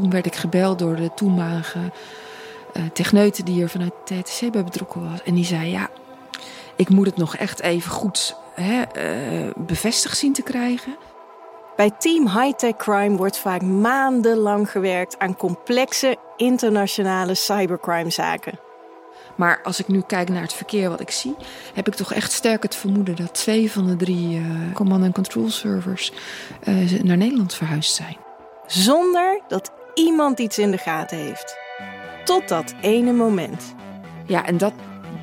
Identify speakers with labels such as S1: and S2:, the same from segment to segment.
S1: toen werd ik gebeld door de toenmalige uh, techneuten die er vanuit TTC bij betrokken was. En die zei, ja, ik moet het nog echt even goed hè, uh, bevestigd zien te krijgen.
S2: Bij Team Hightech Crime wordt vaak maandenlang gewerkt aan complexe internationale cybercrime-zaken.
S1: Maar als ik nu kijk naar het verkeer wat ik zie, heb ik toch echt sterk het vermoeden dat twee van de drie uh, command and control servers uh, naar Nederland verhuisd zijn.
S2: Zonder dat iemand iets in de gaten heeft. Tot dat ene moment.
S1: Ja, en dat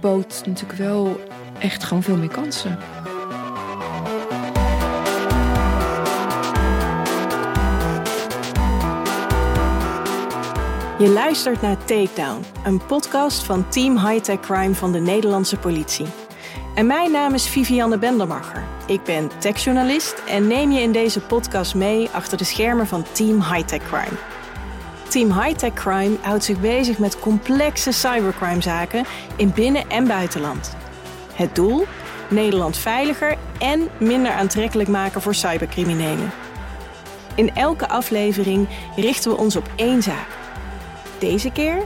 S1: bood natuurlijk wel echt gewoon veel meer kansen.
S2: Je luistert naar Takedown, een podcast van Team Hightech Crime van de Nederlandse politie. En mijn naam is Vivianne Bendermacher. Ik ben techjournalist en neem je in deze podcast mee achter de schermen van Team Hightech Crime. Team Hightech Crime houdt zich bezig met complexe cybercrimezaken in binnen- en buitenland. Het doel? Nederland veiliger en minder aantrekkelijk maken voor cybercriminelen. In elke aflevering richten we ons op één zaak deze keer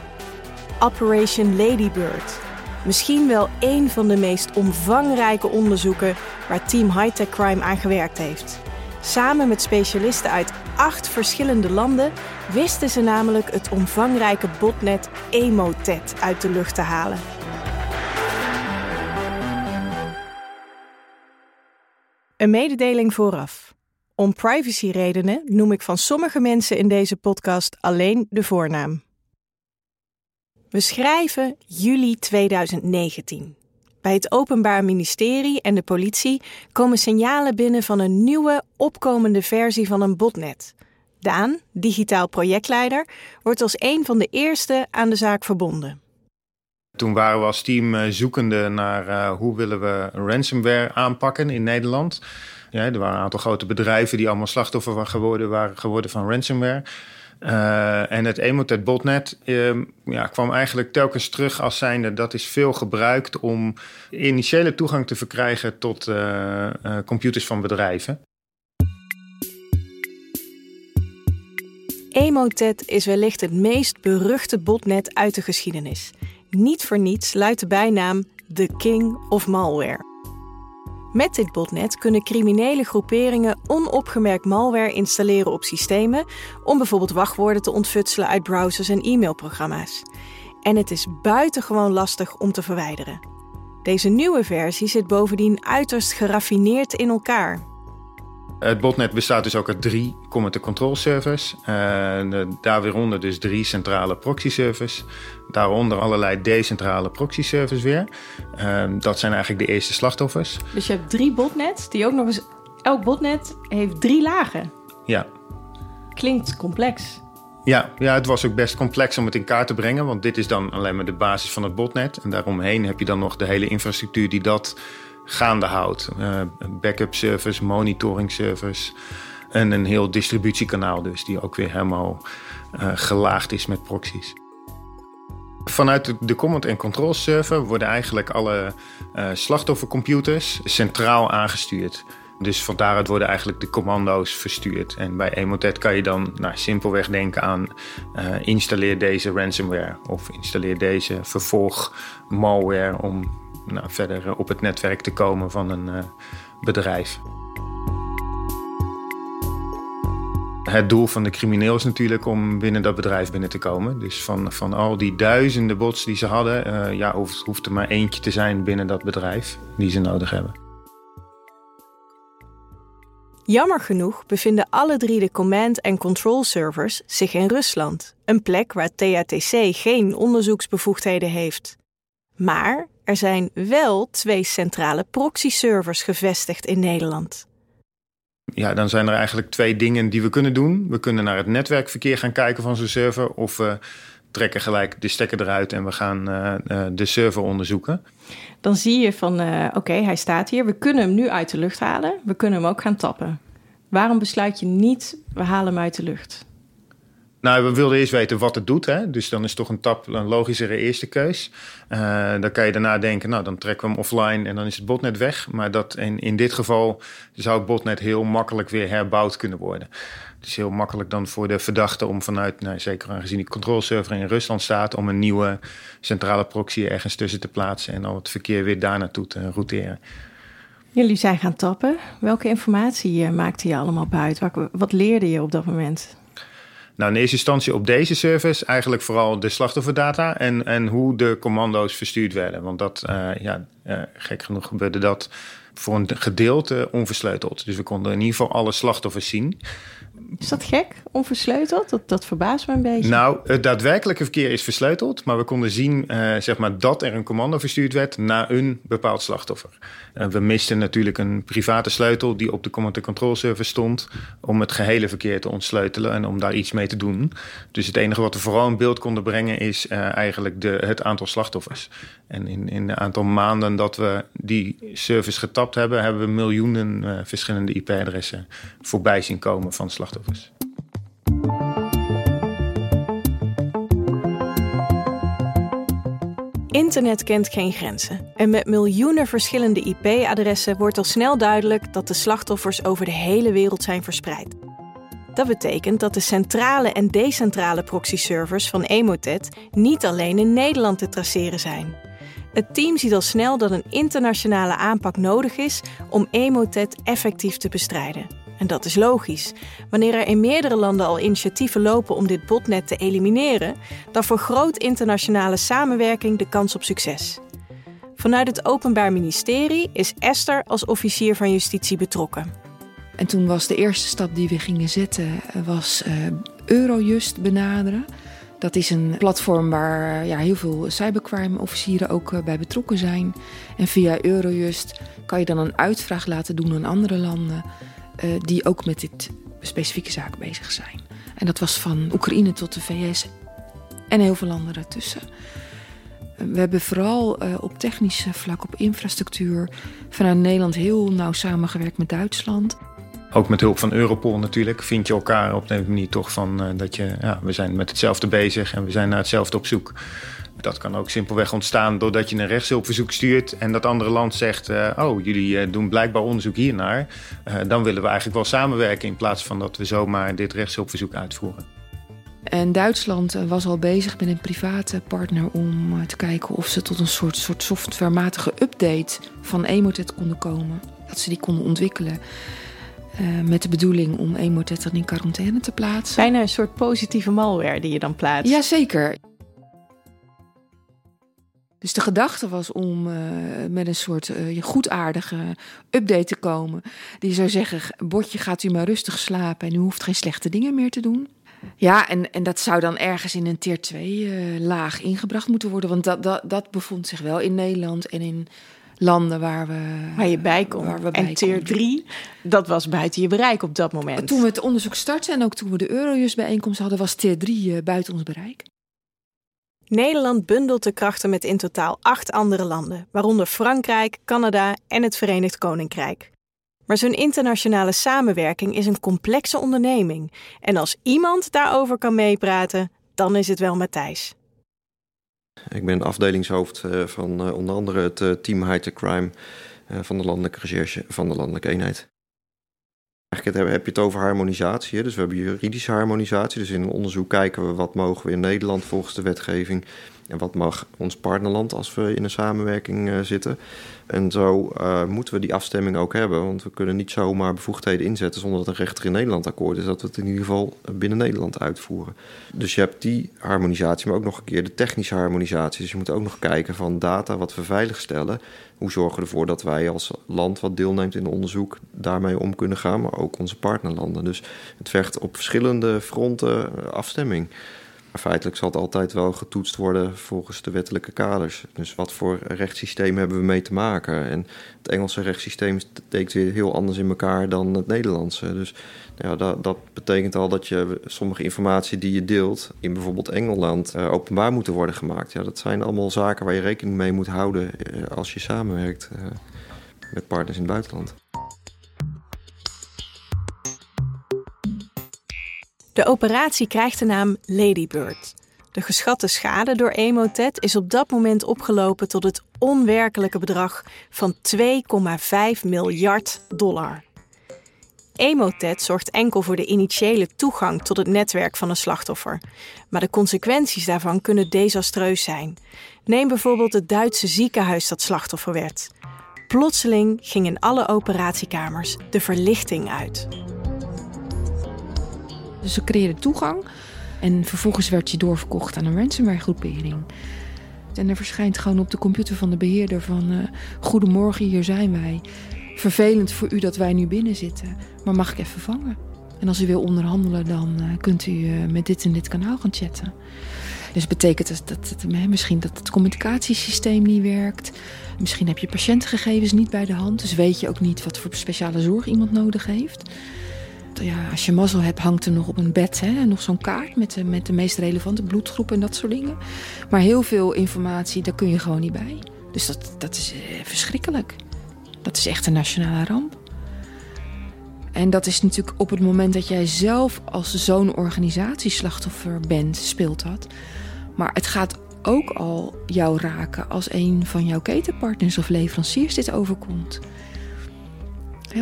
S2: Operation Ladybird. Misschien wel een van de meest omvangrijke onderzoeken waar Team Hightech Crime aan gewerkt heeft. Samen met specialisten uit acht verschillende landen wisten ze namelijk het omvangrijke botnet Emotet uit de lucht te halen. Een mededeling vooraf. Om privacyredenen noem ik van sommige mensen in deze podcast alleen de voornaam. We schrijven juli 2019. Bij het Openbaar Ministerie en de politie komen signalen binnen van een nieuwe, opkomende versie van een botnet. Daan, digitaal projectleider, wordt als een van de eerste aan de zaak verbonden.
S3: Toen waren we als team eh, zoekende naar uh, hoe willen we ransomware aanpakken in Nederland. Ja, er waren een aantal grote bedrijven die allemaal slachtoffer geworden, waren geworden van ransomware. Uh, en het Emotet botnet uh, ja, kwam eigenlijk telkens terug als zijnde dat is veel gebruikt om initiële toegang te verkrijgen tot uh, computers van bedrijven.
S2: Emotet is wellicht het meest beruchte botnet uit de geschiedenis. Niet voor niets luidt de bijnaam The King of Malware. Met dit botnet kunnen criminele groeperingen onopgemerkt malware installeren op systemen om bijvoorbeeld wachtwoorden te ontfutselen uit browsers en e-mailprogramma's. En het is buitengewoon lastig om te verwijderen. Deze nieuwe versie zit bovendien uiterst geraffineerd in elkaar.
S3: Het botnet bestaat dus ook uit drie command control servers. Uh, daar weer onder dus drie centrale proxy servers. Daaronder allerlei decentrale proxy servers weer. Uh, dat zijn eigenlijk de eerste slachtoffers.
S2: Dus je hebt drie botnets die ook nog eens... Elk botnet heeft drie lagen.
S3: Ja.
S2: Klinkt complex.
S3: Ja, ja, het was ook best complex om het in kaart te brengen. Want dit is dan alleen maar de basis van het botnet. En daaromheen heb je dan nog de hele infrastructuur die dat gaande houdt. Uh, backup servers, monitoring servers en een heel distributiekanaal dus, die ook weer helemaal uh, gelaagd is met proxies. Vanuit de command en control server worden eigenlijk alle uh, slachtoffercomputers centraal aangestuurd. Dus van daaruit worden eigenlijk de commando's verstuurd. En bij Emotet kan je dan nou, simpelweg denken aan installeer deze ransomware of installeer deze vervolg malware om nou, verder op het netwerk te komen van een uh, bedrijf. Het doel van de crimineel is natuurlijk om binnen dat bedrijf binnen te komen. Dus van, van al die duizenden bots die ze hadden, uh, ja, hoeft, hoeft er maar eentje te zijn binnen dat bedrijf die ze nodig hebben.
S2: Jammer genoeg bevinden alle drie de command- en control servers zich in Rusland, een plek waar THTC geen onderzoeksbevoegdheden heeft. Maar er zijn wel twee centrale proxy-servers gevestigd in Nederland.
S3: Ja, dan zijn er eigenlijk twee dingen die we kunnen doen. We kunnen naar het netwerkverkeer gaan kijken van zo'n server, of we trekken gelijk de stekker eruit en we gaan uh, uh, de server onderzoeken.
S2: Dan zie je van, uh, oké, okay, hij staat hier. We kunnen hem nu uit de lucht halen. We kunnen hem ook gaan tappen. Waarom besluit je niet, we halen hem uit de lucht?
S3: Nou, we wilden eerst weten wat het doet. Hè? Dus dan is toch een tap een logischere eerste keus. Uh, dan kan je daarna denken, nou, dan trekken we hem offline en dan is het botnet weg. Maar dat in, in dit geval zou het botnet heel makkelijk weer herbouwd kunnen worden. Het is heel makkelijk dan voor de verdachte om vanuit, nou, zeker aangezien die controleserver in Rusland staat, om een nieuwe centrale proxy ergens tussen te plaatsen en al het verkeer weer daar naartoe te routeren.
S2: Jullie zijn gaan tappen. Welke informatie eh, maakte je allemaal buiten? Wat leerde je op dat moment?
S3: Nou, in eerste instantie op deze service eigenlijk vooral de slachtofferdata en, en hoe de commando's verstuurd werden. Want dat, uh, ja, uh, gek genoeg gebeurde dat voor een gedeelte onversleuteld. Dus we konden in ieder geval alle slachtoffers zien.
S2: Is dat gek, onversleuteld? Dat, dat verbaast me een beetje.
S3: Nou, het daadwerkelijke verkeer is versleuteld, maar we konden zien uh, zeg maar, dat er een commando verstuurd werd naar een bepaald slachtoffer. Uh, we misten natuurlijk een private sleutel die op de command control server stond om het gehele verkeer te ontsleutelen en om daar iets mee te doen. Dus het enige wat we vooral in beeld konden brengen is uh, eigenlijk de, het aantal slachtoffers. En in, in een aantal maanden dat we die service getapt hebben, hebben we miljoenen verschillende IP-adressen voorbij zien komen van slachtoffers.
S2: Internet kent geen grenzen. En met miljoenen verschillende IP-adressen wordt al snel duidelijk dat de slachtoffers over de hele wereld zijn verspreid. Dat betekent dat de centrale en decentrale proxy-servers van Emotet niet alleen in Nederland te traceren zijn. Het team ziet al snel dat een internationale aanpak nodig is om Emotet effectief te bestrijden. En dat is logisch. Wanneer er in meerdere landen al initiatieven lopen om dit botnet te elimineren, dan vergroot internationale samenwerking de kans op succes. Vanuit het Openbaar Ministerie is Esther als officier van justitie betrokken.
S1: En toen was de eerste stap die we gingen zetten, was uh, Eurojust benaderen. Dat is een platform waar ja, heel veel cybercrime-officieren ook bij betrokken zijn. En via Eurojust kan je dan een uitvraag laten doen aan andere landen. Uh, die ook met dit specifieke zaak bezig zijn. En dat was van Oekraïne tot de VS en heel veel landen ertussen. We hebben vooral uh, op technisch vlak, op infrastructuur, vanuit Nederland heel nauw samengewerkt met Duitsland.
S3: Ook met hulp van Europol natuurlijk vind je elkaar op een manier toch van uh, dat je, ja, we zijn met hetzelfde bezig en we zijn naar hetzelfde op zoek. Dat kan ook simpelweg ontstaan doordat je een rechtshulpverzoek stuurt en dat andere land zegt: uh, Oh, jullie uh, doen blijkbaar onderzoek hiernaar. Dan willen we eigenlijk wel samenwerken in plaats van dat we zomaar dit rechtshulpverzoek uitvoeren.
S1: En Duitsland was al bezig met een private partner om te kijken of ze tot een soort, soort softwarematige update van Emotet konden komen. Dat ze die konden ontwikkelen. Met de bedoeling om Emotet dan in quarantaine te plaatsen.
S2: Bijna een soort positieve malware die je dan plaatst.
S1: Jazeker. Dus de gedachte was om uh, met een soort uh, goedaardige update te komen. Die zou zeggen: Botje, gaat u maar rustig slapen en u hoeft geen slechte dingen meer te doen. Ja, en, en dat zou dan ergens in een tier 2 uh, laag ingebracht moeten worden. Want dat, dat, dat bevond zich wel in Nederland en in landen waar we
S2: waar je bij kon. Waar we bij en tier 3, dat was buiten je bereik op dat moment.
S1: Toen we het onderzoek startten en ook toen we de Eurojust bijeenkomst hadden, was tier 3 buiten ons bereik.
S2: Nederland bundelt de krachten met in totaal acht andere landen, waaronder Frankrijk, Canada en het Verenigd Koninkrijk. Maar zo'n internationale samenwerking is een complexe onderneming. En als iemand daarover kan meepraten, dan is het wel Matthijs.
S4: Ik ben afdelingshoofd eh, van eh, onder andere het eh, team High Crime van de Landelijke Recherche van de Landelijke Eenheid. Eigenlijk heb je het over harmonisatie. Dus we hebben juridische harmonisatie. Dus in een onderzoek kijken we wat mogen we in Nederland volgens de wetgeving en wat mag ons partnerland als we in een samenwerking uh, zitten. En zo uh, moeten we die afstemming ook hebben. Want we kunnen niet zomaar bevoegdheden inzetten zonder dat een rechter in Nederland akkoord is. Dat we het in ieder geval binnen Nederland uitvoeren. Dus je hebt die harmonisatie, maar ook nog een keer de technische harmonisatie. Dus je moet ook nog kijken van data wat we veiligstellen. Hoe zorgen we ervoor dat wij als land wat deelneemt in onderzoek daarmee om kunnen gaan. Maar ook onze partnerlanden. Dus het vergt op verschillende fronten uh, afstemming feitelijk zal het altijd wel getoetst worden volgens de wettelijke kaders. Dus wat voor rechtssysteem hebben we mee te maken? En het Engelse rechtssysteem steekt weer heel anders in elkaar dan het Nederlandse. Dus ja, dat, dat betekent al dat je sommige informatie die je deelt in bijvoorbeeld Engeland uh, openbaar moeten worden gemaakt. Ja, dat zijn allemaal zaken waar je rekening mee moet houden uh, als je samenwerkt uh, met partners in het buitenland.
S2: De operatie krijgt de naam Ladybird. De geschatte schade door Emotet is op dat moment opgelopen tot het onwerkelijke bedrag van 2,5 miljard dollar. Emotet zorgt enkel voor de initiële toegang tot het netwerk van een slachtoffer. Maar de consequenties daarvan kunnen desastreus zijn. Neem bijvoorbeeld het Duitse ziekenhuis dat slachtoffer werd. Plotseling ging in alle operatiekamers de verlichting uit.
S1: Dus ze creëerden toegang en vervolgens werd je doorverkocht aan een ransomware-groepering. En er verschijnt gewoon op de computer van de beheerder van... Uh, goedemorgen, hier zijn wij. Vervelend voor u dat wij nu binnen zitten, maar mag ik even vangen? En als u wil onderhandelen, dan uh, kunt u uh, met dit en dit kanaal gaan chatten. Dus betekent dat, dat, dat misschien dat het communicatiesysteem niet werkt. Misschien heb je patiëntgegevens niet bij de hand. Dus weet je ook niet wat voor speciale zorg iemand nodig heeft ja, als je mazzel hebt, hangt er nog op een bed hè, nog zo'n kaart met de, met de meest relevante bloedgroep en dat soort dingen. Maar heel veel informatie, daar kun je gewoon niet bij. Dus dat, dat is eh, verschrikkelijk. Dat is echt een nationale ramp. En dat is natuurlijk op het moment dat jij zelf als zo'n organisatieslachtoffer bent, speelt dat. Maar het gaat ook al jou raken als een van jouw ketenpartners of leveranciers dit overkomt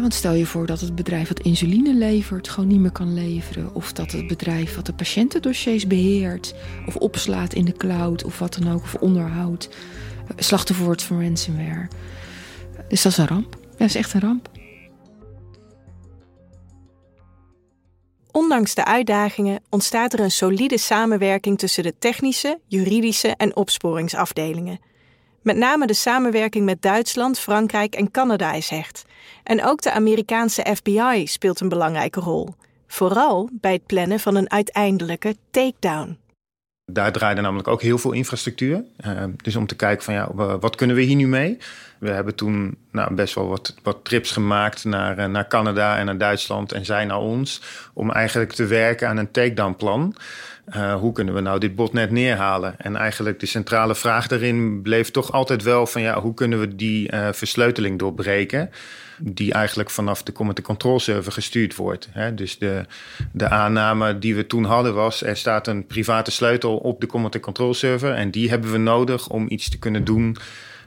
S1: want stel je voor dat het bedrijf wat insuline levert gewoon niet meer kan leveren. Of dat het bedrijf wat de patiëntendossiers beheert of opslaat in de cloud of wat dan ook, of onderhoudt, slachtoffer wordt van ransomware. Dus dat is een ramp. Dat is echt een ramp.
S2: Ondanks de uitdagingen ontstaat er een solide samenwerking tussen de technische, juridische en opsporingsafdelingen. Met name de samenwerking met Duitsland, Frankrijk en Canada is hecht. En ook de Amerikaanse FBI speelt een belangrijke rol. Vooral bij het plannen van een uiteindelijke takedown.
S3: Daar draaide namelijk ook heel veel infrastructuur. Uh, dus om te kijken van ja, wat kunnen we hier nu mee? We hebben toen nou, best wel wat, wat trips gemaakt naar, uh, naar Canada en naar Duitsland en zij naar ons. Om eigenlijk te werken aan een takedown plan. Uh, hoe kunnen we nou dit botnet neerhalen? En eigenlijk de centrale vraag daarin bleef toch altijd wel van ja, hoe kunnen we die uh, versleuteling doorbreken? Die eigenlijk vanaf de command control server gestuurd wordt. Hè? Dus de, de aanname die we toen hadden was: er staat een private sleutel op de command control server. En die hebben we nodig om iets te kunnen doen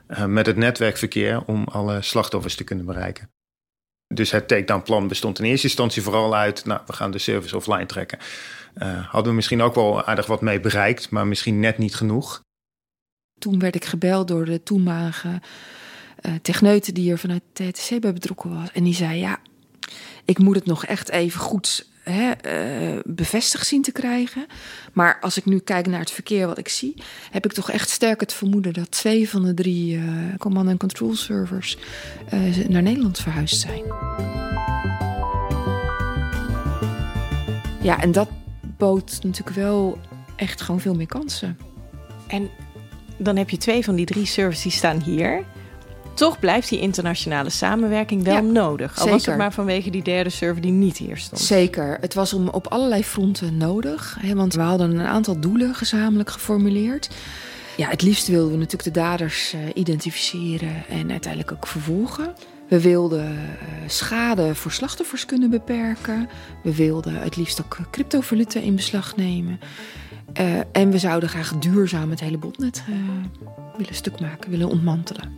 S3: uh, met het netwerkverkeer om alle slachtoffers te kunnen bereiken. Dus het takedown plan bestond in eerste instantie vooral uit: nou, we gaan de service offline trekken. Uh, hadden we misschien ook wel aardig wat mee bereikt, maar misschien net niet genoeg.
S1: Toen werd ik gebeld door de toenmalige uh, techneuten die er vanuit TTC bij betrokken was. En die zei: Ja, ik moet het nog echt even goed hè, uh, bevestigd zien te krijgen. Maar als ik nu kijk naar het verkeer wat ik zie, heb ik toch echt sterk het vermoeden dat twee van de drie command and control servers naar Nederland verhuisd zijn. Ja, en dat bood natuurlijk wel echt gewoon veel meer kansen.
S2: En dan heb je twee van die drie services die staan hier. Toch blijft die internationale samenwerking wel ja, nodig. Al zeker. was het maar vanwege die derde server die niet hier stond.
S1: Zeker. Het was om op allerlei fronten nodig. Hè, want we hadden een aantal doelen gezamenlijk geformuleerd. Ja, het liefst wilden we natuurlijk de daders uh, identificeren en uiteindelijk ook vervolgen. We wilden uh, schade voor slachtoffers kunnen beperken. We wilden het liefst ook cryptovaluta in beslag nemen. Uh, en we zouden graag duurzaam het hele botnet uh, willen stuk maken, willen ontmantelen.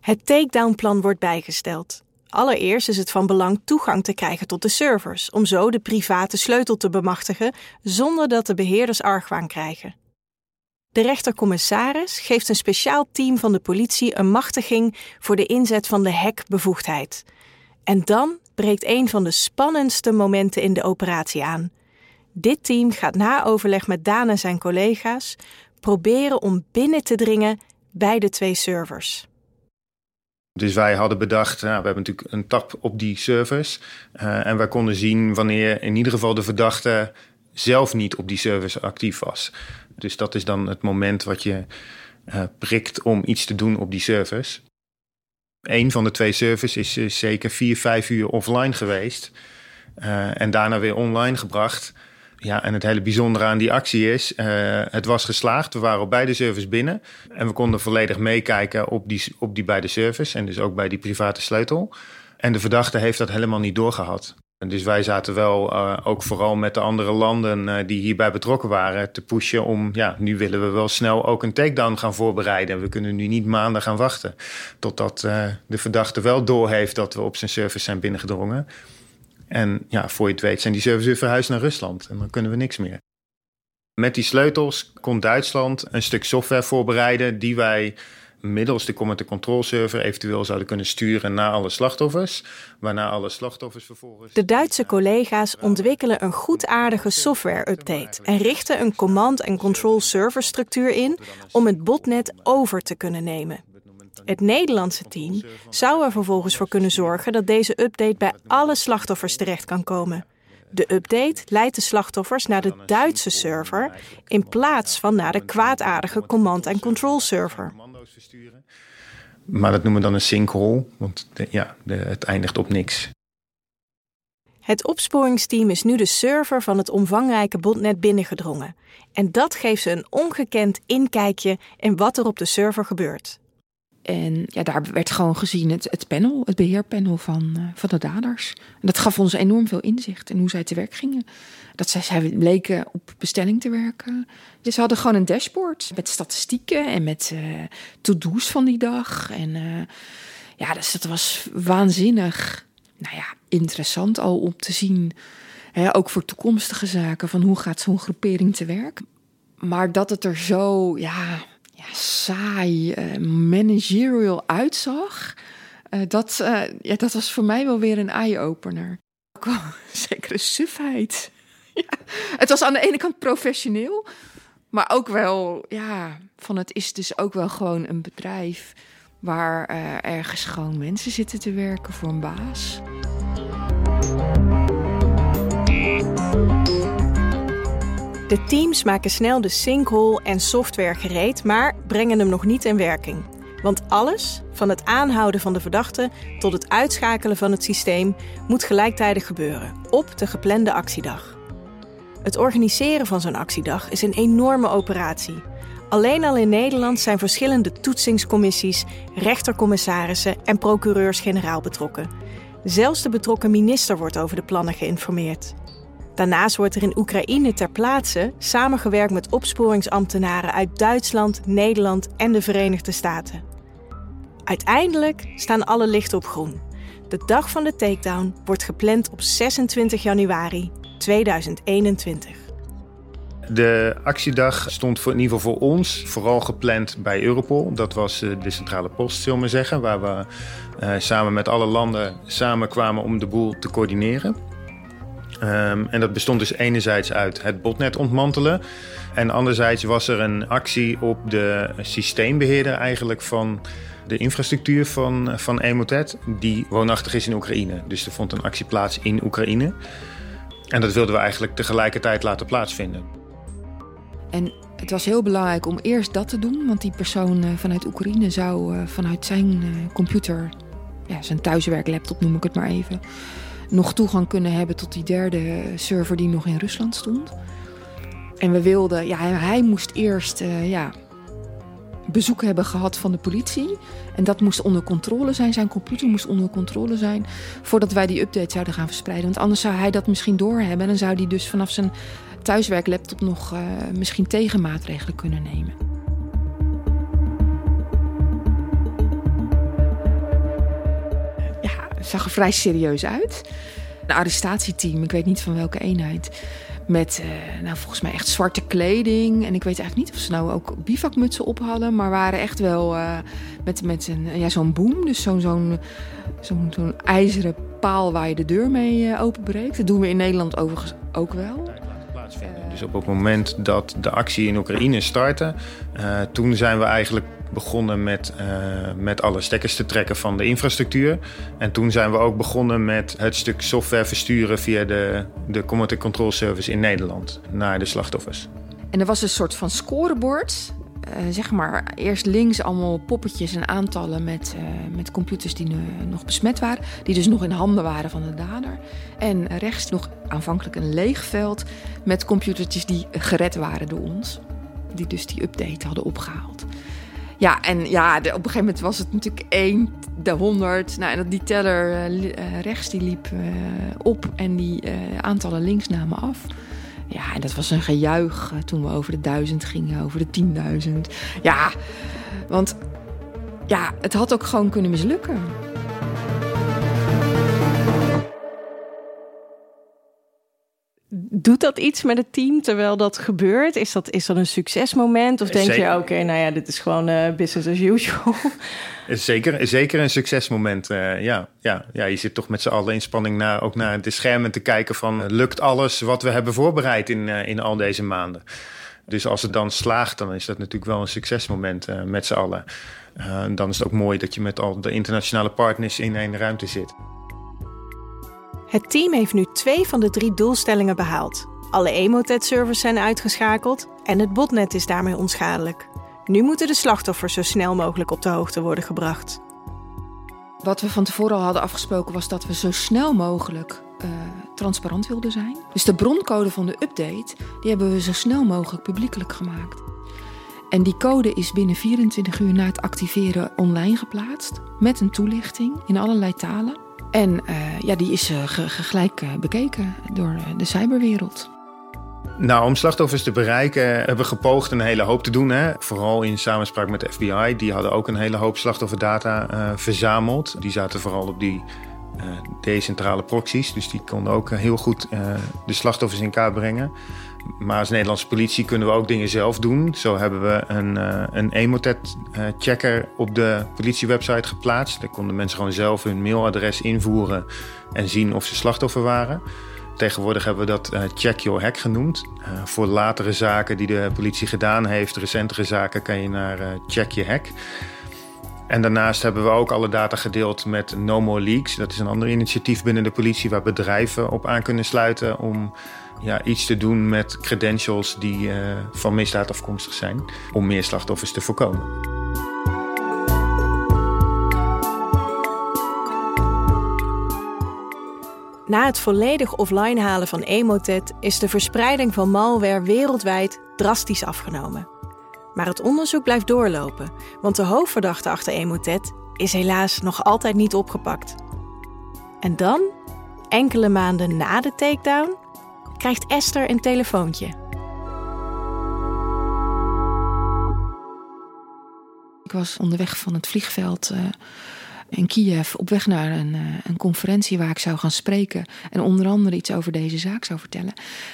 S2: Het takedown-plan wordt bijgesteld. Allereerst is het van belang toegang te krijgen tot de servers, om zo de private sleutel te bemachtigen zonder dat de beheerders argwaan krijgen. De rechtercommissaris geeft een speciaal team van de politie een machtiging voor de inzet van de hackbevoegdheid. En dan breekt een van de spannendste momenten in de operatie aan. Dit team gaat na overleg met Daan en zijn collega's proberen om binnen te dringen bij de twee servers.
S3: Dus wij hadden bedacht, nou, we hebben natuurlijk een tap op die servers. Uh, en wij konden zien wanneer in ieder geval de verdachte zelf niet op die servers actief was. Dus dat is dan het moment wat je uh, prikt om iets te doen op die servers. Een van de twee servers is, is zeker vier, vijf uur offline geweest. Uh, en daarna weer online gebracht. Ja, en het hele bijzondere aan die actie is, het was geslaagd. We waren op beide servers binnen en we konden volledig meekijken op die, op die beide servers en dus ook bij die private sleutel. En de verdachte heeft dat helemaal niet doorgehad. Dus wij zaten wel uh, ook vooral met de andere landen uh, die hierbij betrokken waren te pushen om, ja, nu willen we wel snel ook een takedown gaan voorbereiden. We kunnen nu niet maanden gaan wachten totdat uh, de verdachte wel doorheeft dat we op zijn service zijn binnengedrongen. En ja, voor je het weet zijn die servers weer verhuisd naar Rusland en dan kunnen we niks meer. Met die sleutels kon Duitsland een stuk software voorbereiden die wij middels de command control server eventueel zouden kunnen sturen naar alle slachtoffers. Waarna alle slachtoffers vervolgens.
S2: De Duitse collega's ontwikkelen een goedaardige software-update en richten een command en control serverstructuur in om het botnet over te kunnen nemen. Het Nederlandse team zou er vervolgens voor kunnen zorgen dat deze update bij alle slachtoffers terecht kan komen. De update leidt de slachtoffers naar de Duitse server in plaats van naar de kwaadaardige command en control server
S3: versturen. Maar dat noemen we dan een sinkhole, want ja, het eindigt op niks.
S2: Het opsporingsteam is nu de server van het omvangrijke botnet binnengedrongen. En dat geeft ze een ongekend inkijkje in wat er op de server gebeurt.
S1: En ja, daar werd gewoon gezien het, het panel, het beheerpanel van, uh, van de daders. En dat gaf ons enorm veel inzicht in hoe zij te werk gingen. Dat zij, zij bleken op bestelling te werken. Dus ze hadden gewoon een dashboard met statistieken en met uh, to-do's van die dag. En uh, ja, dus dat was waanzinnig nou ja, interessant al om te zien. Hè, ook voor toekomstige zaken, van hoe gaat zo'n groepering te werk. Maar dat het er zo, ja, saai, uh, managerial uitzag. Uh, dat, uh, ja, dat was voor mij wel weer een eye-opener. Ook wel zekere sufheid. ja. Het was aan de ene kant professioneel, maar ook wel, ja, van het is dus ook wel gewoon een bedrijf waar ergens gewoon mensen zitten te werken voor een baas.
S2: De teams maken snel de sinkhole en software gereed, maar brengen hem nog niet in werking. Want alles, van het aanhouden van de verdachte tot het uitschakelen van het systeem, moet gelijktijdig gebeuren, op de geplande actiedag. Het organiseren van zo'n actiedag is een enorme operatie. Alleen al in Nederland zijn verschillende toetsingscommissies, rechtercommissarissen en procureurs-generaal betrokken. Zelfs de betrokken minister wordt over de plannen geïnformeerd. Daarnaast wordt er in Oekraïne ter plaatse samengewerkt met opsporingsambtenaren uit Duitsland, Nederland en de Verenigde Staten. Uiteindelijk staan alle lichten op groen. De dag van de takedown wordt gepland op 26 januari 2021.
S3: De actiedag stond voor, in ieder geval voor ons vooral gepland bij Europol. Dat was de centrale post, zullen we zeggen, waar we uh, samen met alle landen samenkwamen om de boel te coördineren. Um, en dat bestond dus enerzijds uit het botnet ontmantelen. En anderzijds was er een actie op de systeembeheerder eigenlijk van de infrastructuur van, van Emotet, die woonachtig is in Oekraïne. Dus er vond een actie plaats in Oekraïne. En dat wilden we eigenlijk tegelijkertijd laten plaatsvinden.
S1: En het was heel belangrijk om eerst dat te doen, want die persoon vanuit Oekraïne zou vanuit zijn computer, ja, zijn thuiswerklaptop noem ik het maar even, nog toegang kunnen hebben tot die derde server die nog in Rusland stond. En we wilden, ja, hij moest eerst uh, ja, bezoek hebben gehad van de politie. En dat moest onder controle zijn. Zijn computer moest onder controle zijn. Voordat wij die update zouden gaan verspreiden. Want anders zou hij dat misschien doorhebben. En dan zou hij dus vanaf zijn thuiswerklaptop nog uh, misschien tegenmaatregelen kunnen nemen. Het zag er vrij serieus uit. Een arrestatieteam, ik weet niet van welke eenheid. Met, uh, nou, volgens mij echt zwarte kleding. En ik weet eigenlijk niet of ze nou ook bivakmutsen op hadden. Maar waren echt wel uh, met, met een, ja, zo'n boom. Dus zo'n zo'n zo'n zo'n ijzeren paal waar je de deur mee uh, openbreekt. Dat doen we in Nederland overigens ook wel.
S3: Dus op het moment dat de actie in Oekraïne startte, toen zijn we eigenlijk begonnen met, uh, met alle stekkers te trekken van de infrastructuur. En toen zijn we ook begonnen met het stuk software versturen via de, de Command Control Service in Nederland naar de slachtoffers.
S1: En er was een soort van scorebord zeg maar eerst links allemaal poppetjes en aantallen met, met computers die nu, nog besmet waren. Die dus nog in handen waren van de dader. En rechts nog aanvankelijk een leeg veld met computertjes die gered waren door ons. Die dus die update hadden opgehaald. Ja, en ja, op een gegeven moment was het natuurlijk 1, de 100. Nou, en die teller uh, rechts die liep uh, op en die aantallen links namen af. Ja, en dat was een gejuich toen we over de duizend gingen, over de tienduizend. Ja, want ja, het had ook gewoon kunnen mislukken.
S2: Doet dat iets met het team terwijl dat gebeurt? Is dat, is dat een succesmoment? Of denk je, oké, nou ja, dit is gewoon uh, business as usual?
S3: Zeker, zeker een succesmoment, uh, ja, ja, ja. Je zit toch met z'n allen in spanning naar, ook naar de schermen te kijken van... Uh, lukt alles wat we hebben voorbereid in, in al deze maanden? Dus als het dan slaagt, dan is dat natuurlijk wel een succesmoment met z'n allen. dan is het ook mooi dat je met al de internationale partners in één ruimte zit.
S2: Het team heeft nu twee van de drie doelstellingen behaald. Alle Emotet-servers zijn uitgeschakeld en het botnet is daarmee onschadelijk. Nu moeten de slachtoffers zo snel mogelijk op de hoogte worden gebracht.
S1: Wat we van tevoren al hadden afgesproken was dat we zo snel mogelijk uh, transparant wilden zijn. Dus de broncode van de update die hebben we zo snel mogelijk publiekelijk gemaakt. En die code is binnen 24 uur na het activeren online geplaatst met een toelichting in allerlei talen. En uh, ja, die is uh, gelijk uh, bekeken door de cyberwereld.
S3: Nou, om slachtoffers te bereiken hebben we gepoogd een hele hoop te doen. Hè? Vooral in samenspraak met de FBI. Die hadden ook een hele hoop slachtofferdata verzameld. Die zaten vooral op die decentrale proxies. Dus die konden ook heel goed de slachtoffers in kaart brengen. Maar als Nederlandse politie kunnen we ook dingen zelf doen. Zo hebben we een, een Emotet-checker op de politiewebsite geplaatst. Daar konden mensen gewoon zelf hun mailadres invoeren en zien of ze slachtoffer waren. Tegenwoordig hebben we dat Check Your Hack genoemd. Voor latere zaken die de politie gedaan heeft, recentere zaken, kan je naar Check Your Hack. En daarnaast hebben we ook alle data gedeeld met No More Leaks. Dat is een ander initiatief binnen de politie waar bedrijven op aan kunnen sluiten om ja, iets te doen met credentials die uh, van misdaad afkomstig zijn. Om meer slachtoffers te voorkomen.
S2: Na het volledig offline halen van Emotet is de verspreiding van malware wereldwijd drastisch afgenomen. Maar het onderzoek blijft doorlopen, want de hoofdverdachte achter Emotet is helaas nog altijd niet opgepakt. En dan, enkele maanden na de takedown, krijgt Esther een telefoontje.
S1: Ik was onderweg van het vliegveld uh, in Kiev op weg naar een, uh, een, conferentie waar ik zou gaan spreken en onder andere iets over deze zaak zou vertellen.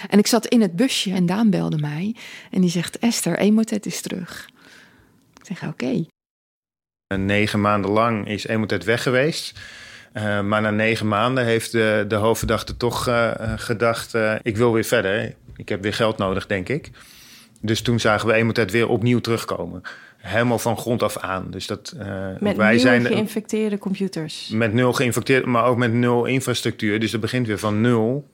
S1: En ik zat in het busje en Daan belde mij en die zegt: Esther, Emotet is terug. Ik zeg: Oké. Okay.
S3: Negen maanden lang is Emotet weg geweest. Uh, maar na negen maanden heeft de, de hoofdverdachte toch gedacht: ik wil weer verder. Ik heb weer geld nodig, denk ik. Dus toen zagen we Emotet weer opnieuw terugkomen. Helemaal van grond af aan. Dus dat,
S2: met wij nul zijn, geïnfecteerde computers.
S3: Met nul geïnfecteerd, maar ook met nul infrastructuur. Dus dat begint weer van nul.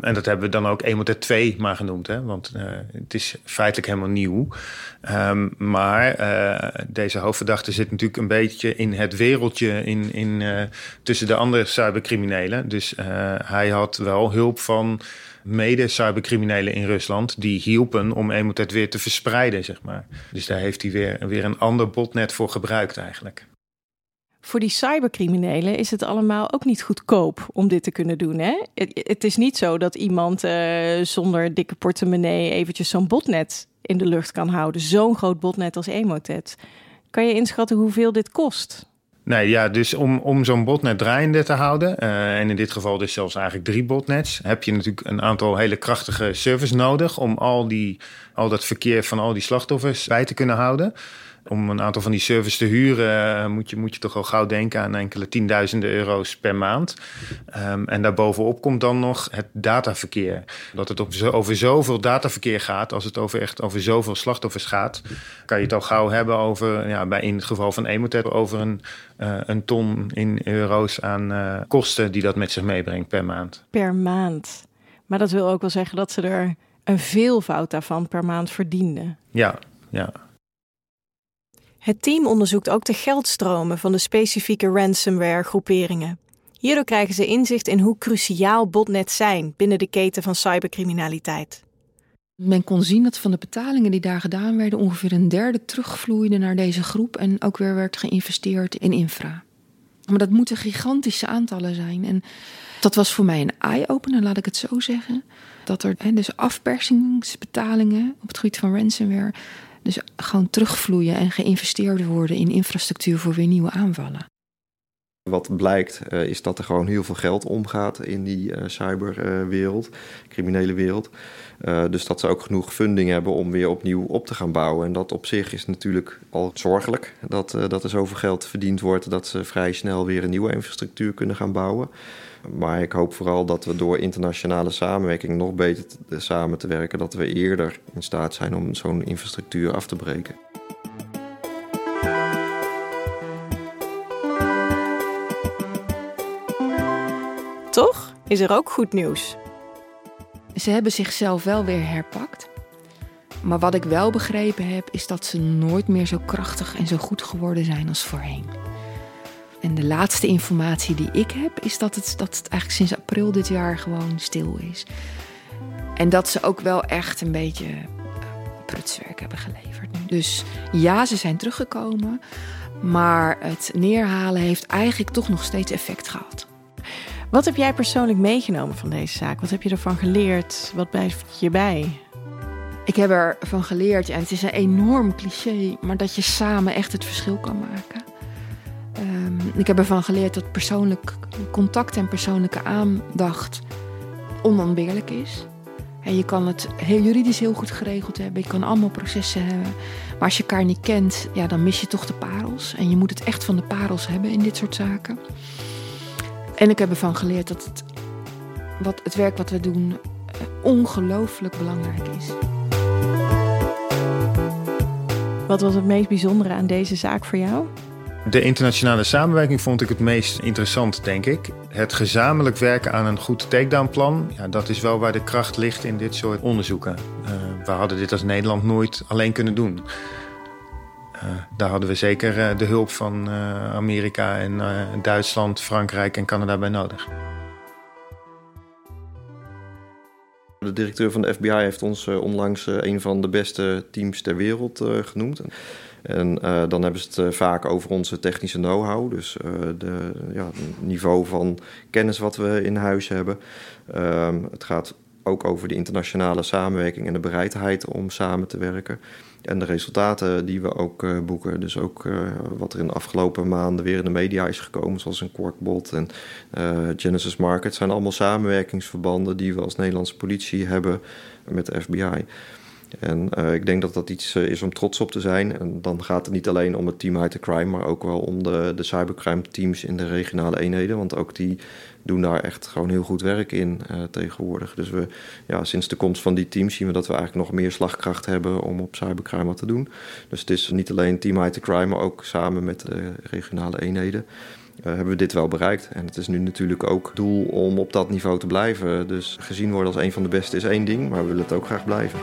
S3: En dat hebben we dan ook Emotet 2 maar genoemd, hè? want uh, het is feitelijk helemaal nieuw. Um, maar uh, deze hoofdverdachte zit natuurlijk een beetje in het wereldje in, in, uh, tussen de andere cybercriminelen. Dus hij had wel hulp van mede-cybercriminelen in Rusland... die hielpen om Emotet weer te verspreiden, zeg maar. Dus daar heeft hij weer, weer een ander botnet voor gebruikt eigenlijk
S2: voor die cybercriminelen is het allemaal ook niet goedkoop om dit te kunnen doen. Hè? Het, is niet zo dat iemand uh, zonder dikke portemonnee eventjes zo'n botnet in de lucht kan houden. Zo'n groot botnet als Emotet. Kan je inschatten hoeveel dit kost?
S3: Nee, ja, dus om, om zo'n botnet draaiende te houden, uh, en in dit geval dus zelfs eigenlijk drie botnets, heb je natuurlijk een aantal hele krachtige servers nodig om al, die, al dat verkeer van al die slachtoffers bij te kunnen houden om een aantal van die servers te huren, eh, moet je, moet je toch al gauw denken aan enkele tienduizenden euro's per maand. Um, en daarbovenop komt dan nog het dataverkeer. Dat het op zo, over zoveel dataverkeer gaat, als het over echt over zoveel slachtoffers gaat, kan je het al gauw hebben over, ja, bij in het geval van Emotet, over een, uh, een ton in euro's aan uh, kosten die dat met zich meebrengt per maand.
S2: Per maand. Maar dat wil ook wel zeggen dat ze er een veelvoud daarvan per maand verdienden.
S3: Ja, ja.
S2: Het team onderzoekt ook de geldstromen van de specifieke ransomware-groeperingen. Hierdoor krijgen ze inzicht in hoe cruciaal botnets zijn binnen de keten van cybercriminaliteit.
S1: Men kon zien dat van de betalingen die daar gedaan werden, ongeveer een derde terugvloeide naar deze groep en ook weer werd geïnvesteerd in infra. Maar dat moeten gigantische aantallen zijn. En dat was voor mij een eye-opener, laat ik het zo zeggen. Dat er dus afpersingsbetalingen op het gebied van ransomware dus gewoon terugvloeien en geïnvesteerd worden in infrastructuur voor weer nieuwe aanvallen.
S4: Wat blijkt uh, is dat er gewoon heel veel geld omgaat in die uh, cyberwereld, uh, criminele wereld. dus dat ze ook genoeg funding hebben om weer opnieuw op te gaan bouwen. En dat op zich is natuurlijk al zorgelijk dat, dat er zoveel geld verdiend wordt dat ze vrij snel weer een nieuwe infrastructuur kunnen gaan bouwen. Maar ik hoop vooral dat we door internationale samenwerking nog beter te, samen te werken, dat we eerder in staat zijn om zo'n infrastructuur af te breken.
S2: Toch is er ook goed nieuws.
S1: Ze hebben zichzelf wel weer herpakt. Maar wat ik wel begrepen heb, is dat ze nooit meer zo krachtig en zo goed geworden zijn als voorheen. En de laatste informatie die ik heb, is dat het, dat het eigenlijk sinds april dit jaar gewoon stil is. En dat ze ook wel echt een beetje eh, prutswerk hebben geleverd. Dus ja, ze zijn teruggekomen. Maar het neerhalen heeft eigenlijk toch nog steeds effect gehad.
S2: Wat heb jij persoonlijk meegenomen van deze zaak? Wat heb je ervan geleerd? Wat blijft je bij?
S1: Ik heb ervan geleerd, en het is een enorm cliché, maar dat je samen echt het verschil kan maken. Um, ik heb ervan geleerd dat persoonlijk contact en persoonlijke aandacht onontbeerlijk is. En je kan het heel juridisch heel goed geregeld hebben. Je kan allemaal processen hebben. Maar als je elkaar niet kent, ja, dan mis je toch de parels. En je moet het echt van de parels hebben in dit soort zaken. En ik heb ervan geleerd dat het, wat, het werk wat we doen eh, ongelooflijk belangrijk is.
S2: Wat was het meest bijzondere aan deze zaak voor jou?
S3: De internationale samenwerking vond ik het meest interessant, denk ik. Het gezamenlijk werken aan een goed takedown-plan, ja, dat is wel waar de kracht ligt in dit soort onderzoeken. Uh, we hadden dit als Nederland nooit alleen kunnen doen. Uh, daar hadden we zeker uh, de hulp van Amerika en Duitsland, Frankrijk en Canada bij nodig.
S4: De directeur van de FBI heeft ons onlangs een van de beste teams ter wereld genoemd. En uh, dan hebben ze het uh, vaak over onze technische know-how. Dus uh, de ja, niveau van kennis wat we in huis hebben. Um, het gaat ook over de internationale samenwerking en de bereidheid om samen te werken. En de resultaten die we ook boeken. Dus ook wat er in de afgelopen maanden weer in de media is gekomen, zoals een Quarkbot en Genesis Market, zijn allemaal samenwerkingsverbanden die we als Nederlandse politie hebben met de FBI. En uh, ik denk dat dat iets uh, is om trots op te zijn. En dan gaat het niet alleen om het team High Crime, maar ook wel om de, de cybercrime teams in de regionale eenheden. Want ook die doen daar echt gewoon heel goed werk in uh, tegenwoordig. Dus we, ja, sinds de komst van die teams zien we dat we eigenlijk nog meer slagkracht hebben om op cybercrime wat te doen. Dus het is niet alleen team High Crime, maar ook samen met de regionale eenheden. Hebben we dit wel bereikt. En het is nu natuurlijk ook doel om op dat niveau te blijven. Dus gezien worden als een van de beste is één ding, maar we willen het ook graag blijven.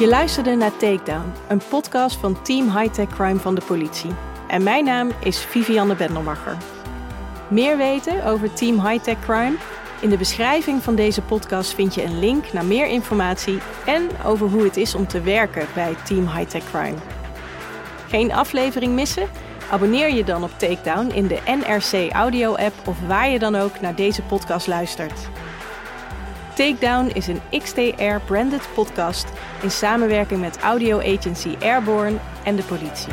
S2: Je luisterde naar Takedown, een podcast van Team Hightech Crime van de politie. En mijn naam is Vivianne Bendelmacher. Meer weten over Team Hightech Crime? In de beschrijving van deze podcast vind je een link naar meer informatie en over hoe het is om te werken bij Team Hightech Crime. Geen aflevering missen? Abonneer je dan op Takedown in de NRC Audio app of waar je dan ook naar deze podcast luistert. Takedown is een XTR-branded podcast in samenwerking met audio agency Airborne en de politie.